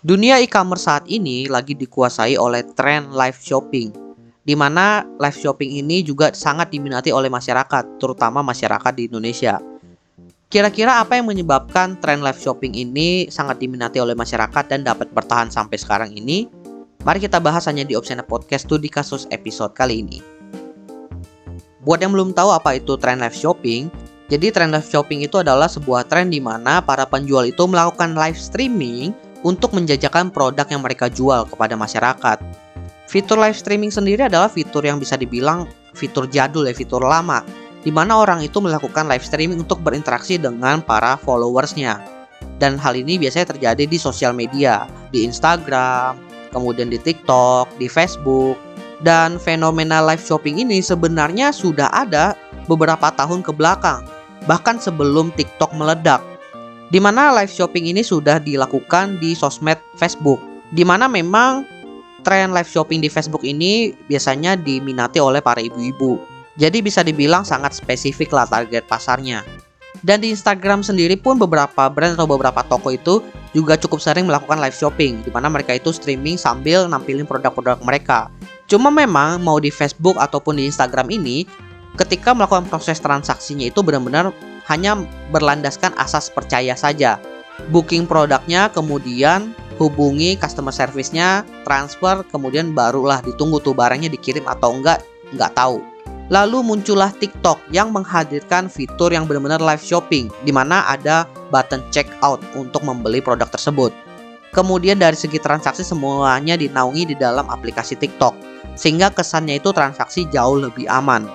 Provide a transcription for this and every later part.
Dunia e-commerce saat ini lagi dikuasai oleh tren live shopping, di mana live shopping ini juga sangat diminati oleh masyarakat, terutama masyarakat di Indonesia. Kira-kira apa yang menyebabkan tren live shopping ini sangat diminati oleh masyarakat dan dapat bertahan sampai sekarang ini? Mari kita bahas hanya di Opsiana Podcast di kasus episode kali ini. Buat yang belum tahu apa itu tren live shopping, jadi tren live shopping itu adalah sebuah tren di mana para penjual itu melakukan live streaming untuk menjajakan produk yang mereka jual kepada masyarakat. Fitur live streaming sendiri adalah fitur yang bisa dibilang fitur jadul ya, fitur lama di mana orang itu melakukan live streaming untuk berinteraksi dengan para followersnya. Dan hal ini biasanya terjadi di sosial media, di Instagram, kemudian di TikTok, di Facebook. Dan fenomena live shopping ini sebenarnya sudah ada beberapa tahun ke belakang, bahkan sebelum TikTok meledak. Di mana live shopping ini sudah dilakukan di sosmed Facebook, di mana memang tren live shopping di Facebook ini biasanya diminati oleh para ibu-ibu jadi bisa dibilang sangat spesifik lah target pasarnya. Dan di Instagram sendiri pun beberapa brand atau beberapa toko itu juga cukup sering melakukan live shopping di mana mereka itu streaming sambil nampilin produk-produk mereka. Cuma memang mau di Facebook ataupun di Instagram ini ketika melakukan proses transaksinya itu benar-benar hanya berlandaskan asas percaya saja. Booking produknya kemudian hubungi customer service-nya, transfer, kemudian barulah ditunggu tuh barangnya dikirim atau enggak, enggak tahu. Lalu muncullah TikTok yang menghadirkan fitur yang benar-benar live shopping, di mana ada button check out untuk membeli produk tersebut. Kemudian dari segi transaksi semuanya dinaungi di dalam aplikasi TikTok, sehingga kesannya itu transaksi jauh lebih aman.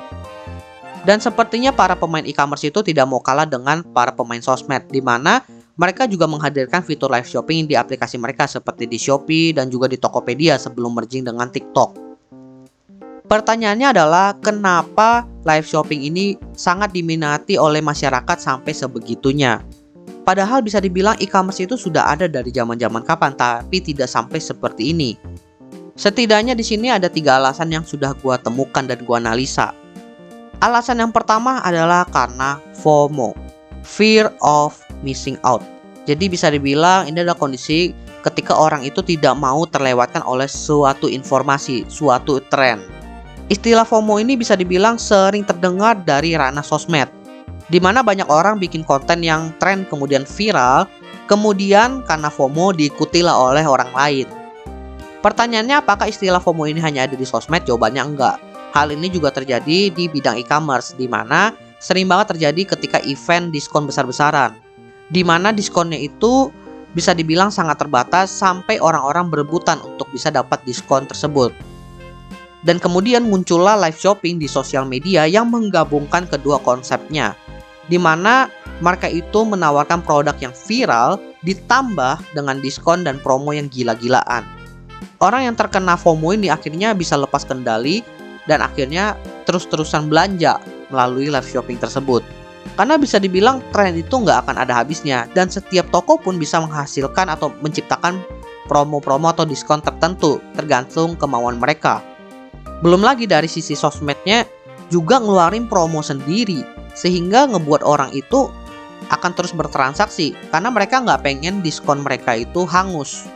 Dan sepertinya para pemain e-commerce itu tidak mau kalah dengan para pemain sosmed, di mana mereka juga menghadirkan fitur live shopping di aplikasi mereka seperti di Shopee dan juga di Tokopedia sebelum merging dengan TikTok. Pertanyaannya adalah kenapa live shopping ini sangat diminati oleh masyarakat sampai sebegitunya? Padahal bisa dibilang e-commerce itu sudah ada dari zaman-zaman kapan, tapi tidak sampai seperti ini. Setidaknya di sini ada tiga alasan yang sudah gua temukan dan gua analisa. Alasan yang pertama adalah karena FOMO, fear of missing out. Jadi bisa dibilang ini adalah kondisi ketika orang itu tidak mau terlewatkan oleh suatu informasi, suatu tren. Istilah FOMO ini bisa dibilang sering terdengar dari ranah sosmed, di mana banyak orang bikin konten yang tren kemudian viral, kemudian karena FOMO diikutilah oleh orang lain. Pertanyaannya apakah istilah FOMO ini hanya ada di sosmed? Jawabannya enggak. Hal ini juga terjadi di bidang e-commerce, di mana sering banget terjadi ketika event diskon besar-besaran, di mana diskonnya itu bisa dibilang sangat terbatas sampai orang-orang berebutan untuk bisa dapat diskon tersebut. Dan kemudian muncullah live shopping di sosial media yang menggabungkan kedua konsepnya, di mana mereka itu menawarkan produk yang viral ditambah dengan diskon dan promo yang gila-gilaan. Orang yang terkena FOMO ini akhirnya bisa lepas kendali dan akhirnya terus-terusan belanja melalui live shopping tersebut. Karena bisa dibilang tren itu nggak akan ada habisnya dan setiap toko pun bisa menghasilkan atau menciptakan promo-promo atau diskon tertentu tergantung kemauan mereka. Belum lagi dari sisi sosmednya juga ngeluarin promo sendiri sehingga ngebuat orang itu akan terus bertransaksi karena mereka nggak pengen diskon mereka itu hangus.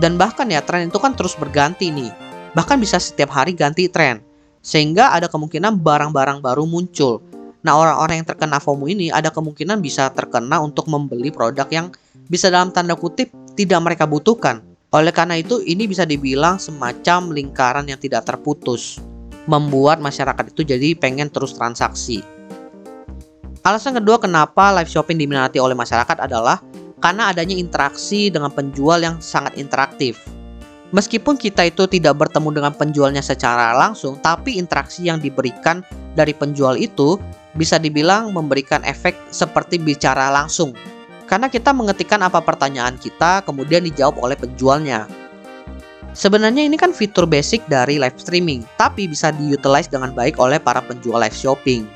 Dan bahkan ya tren itu kan terus berganti nih. Bahkan bisa setiap hari ganti tren. Sehingga ada kemungkinan barang-barang baru muncul. Nah orang-orang yang terkena FOMO ini ada kemungkinan bisa terkena untuk membeli produk yang bisa dalam tanda kutip tidak mereka butuhkan. Oleh karena itu, ini bisa dibilang semacam lingkaran yang tidak terputus, membuat masyarakat itu jadi pengen terus transaksi. Alasan kedua kenapa live shopping diminati oleh masyarakat adalah karena adanya interaksi dengan penjual yang sangat interaktif. Meskipun kita itu tidak bertemu dengan penjualnya secara langsung, tapi interaksi yang diberikan dari penjual itu bisa dibilang memberikan efek seperti bicara langsung karena kita mengetikkan apa pertanyaan kita, kemudian dijawab oleh penjualnya. Sebenarnya ini kan fitur basic dari live streaming, tapi bisa diutilize dengan baik oleh para penjual live shopping.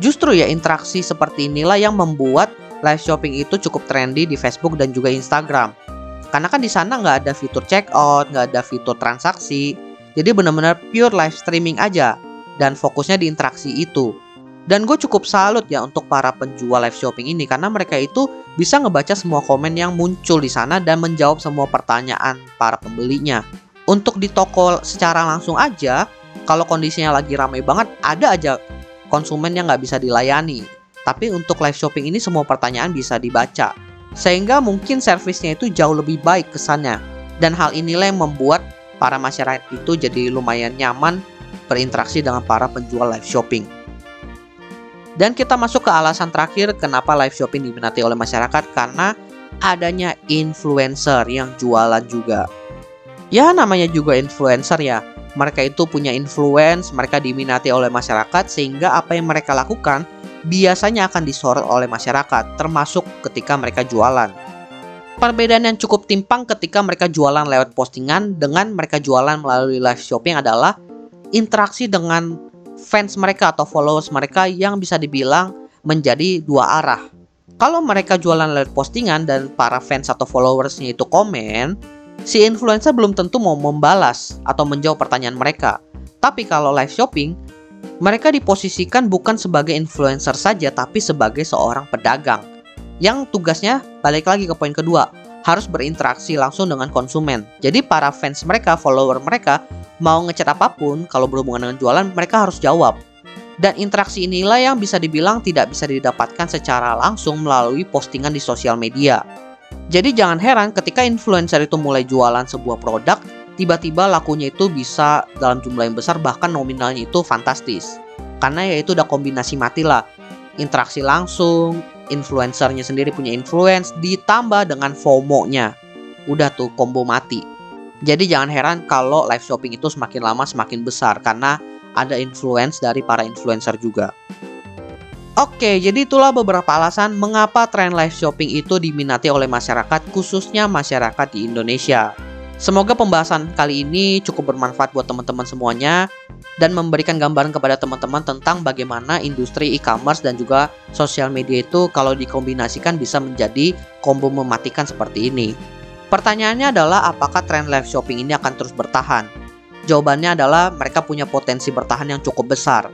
Justru ya interaksi seperti inilah yang membuat live shopping itu cukup trendy di Facebook dan juga Instagram. Karena kan di sana nggak ada fitur checkout, nggak ada fitur transaksi, jadi benar-benar pure live streaming aja dan fokusnya di interaksi itu. Dan gue cukup salut ya untuk para penjual live shopping ini karena mereka itu bisa ngebaca semua komen yang muncul di sana dan menjawab semua pertanyaan para pembelinya. Untuk di toko secara langsung aja, kalau kondisinya lagi ramai banget, ada aja konsumen yang nggak bisa dilayani. Tapi untuk live shopping ini semua pertanyaan bisa dibaca. Sehingga mungkin servisnya itu jauh lebih baik kesannya. Dan hal inilah yang membuat para masyarakat itu jadi lumayan nyaman berinteraksi dengan para penjual live shopping. Dan kita masuk ke alasan terakhir kenapa live shopping diminati oleh masyarakat karena adanya influencer yang jualan juga. Ya namanya juga influencer ya. Mereka itu punya influence, mereka diminati oleh masyarakat sehingga apa yang mereka lakukan biasanya akan disorot oleh masyarakat, termasuk ketika mereka jualan. Perbedaan yang cukup timpang ketika mereka jualan lewat postingan dengan mereka jualan melalui live shopping adalah interaksi dengan fans mereka atau followers mereka yang bisa dibilang menjadi dua arah. Kalau mereka jualan lewat postingan dan para fans atau followersnya itu komen, si influencer belum tentu mau membalas atau menjawab pertanyaan mereka. Tapi kalau live shopping, mereka diposisikan bukan sebagai influencer saja tapi sebagai seorang pedagang yang tugasnya balik lagi ke poin kedua harus berinteraksi langsung dengan konsumen. Jadi para fans mereka, follower mereka mau ngechat apa pun kalau berhubungan dengan jualan mereka harus jawab. Dan interaksi inilah yang bisa dibilang tidak bisa didapatkan secara langsung melalui postingan di sosial media. Jadi jangan heran ketika influencer itu mulai jualan sebuah produk, tiba-tiba lakunya itu bisa dalam jumlah yang besar bahkan nominalnya itu fantastis. Karena ya itu udah kombinasi mati lah. Interaksi langsung, influencernya sendiri punya influence ditambah dengan FOMO-nya. Udah tuh combo mati. Jadi jangan heran kalau live shopping itu semakin lama semakin besar karena ada influence dari para influencer juga. Oke, jadi itulah beberapa alasan mengapa tren live shopping itu diminati oleh masyarakat, khususnya masyarakat di Indonesia. Semoga pembahasan kali ini cukup bermanfaat buat teman-teman semuanya dan memberikan gambaran kepada teman-teman tentang bagaimana industri e-commerce dan juga sosial media itu kalau dikombinasikan bisa menjadi combo mematikan seperti ini. Pertanyaannya adalah apakah tren live shopping ini akan terus bertahan? Jawabannya adalah mereka punya potensi bertahan yang cukup besar.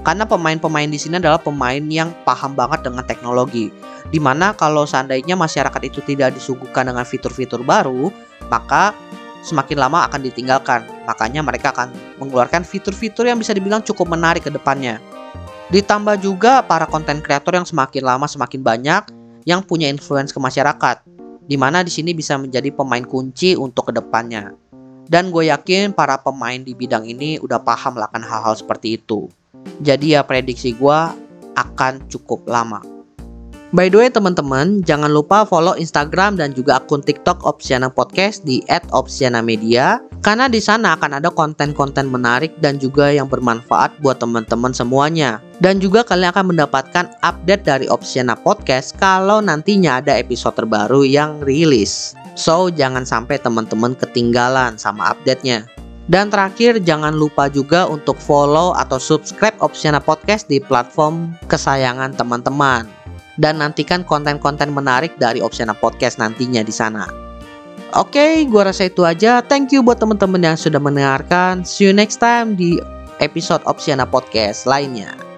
Karena pemain-pemain di sini adalah pemain yang paham banget dengan teknologi. Di mana kalau seandainya masyarakat itu tidak disuguhkan dengan fitur-fitur baru, maka semakin lama akan ditinggalkan. Makanya mereka akan mengeluarkan fitur-fitur yang bisa dibilang cukup menarik ke depannya. Ditambah juga para konten kreator yang semakin lama semakin banyak yang punya influence ke masyarakat di mana di sini bisa menjadi pemain kunci untuk ke depannya. Dan gue yakin para pemain di bidang ini udah paham lah akan hal-hal seperti itu. Jadi ya prediksi gue akan cukup lama. By the way teman-teman, jangan lupa follow Instagram dan juga akun TikTok Opsiana Podcast di @opsianamedia karena di sana akan ada konten-konten menarik dan juga yang bermanfaat buat teman-teman semuanya. Dan juga kalian akan mendapatkan update dari Opsiana Podcast kalau nantinya ada episode terbaru yang rilis. So, jangan sampai teman-teman ketinggalan sama update-nya. Dan terakhir, jangan lupa juga untuk follow atau subscribe Opsiana Podcast di platform kesayangan teman-teman dan nantikan konten-konten menarik dari Opsiana Podcast nantinya di sana. Oke, okay, gua rasa itu aja. Thank you buat teman-teman yang sudah mendengarkan. See you next time di episode Opsiana Podcast lainnya.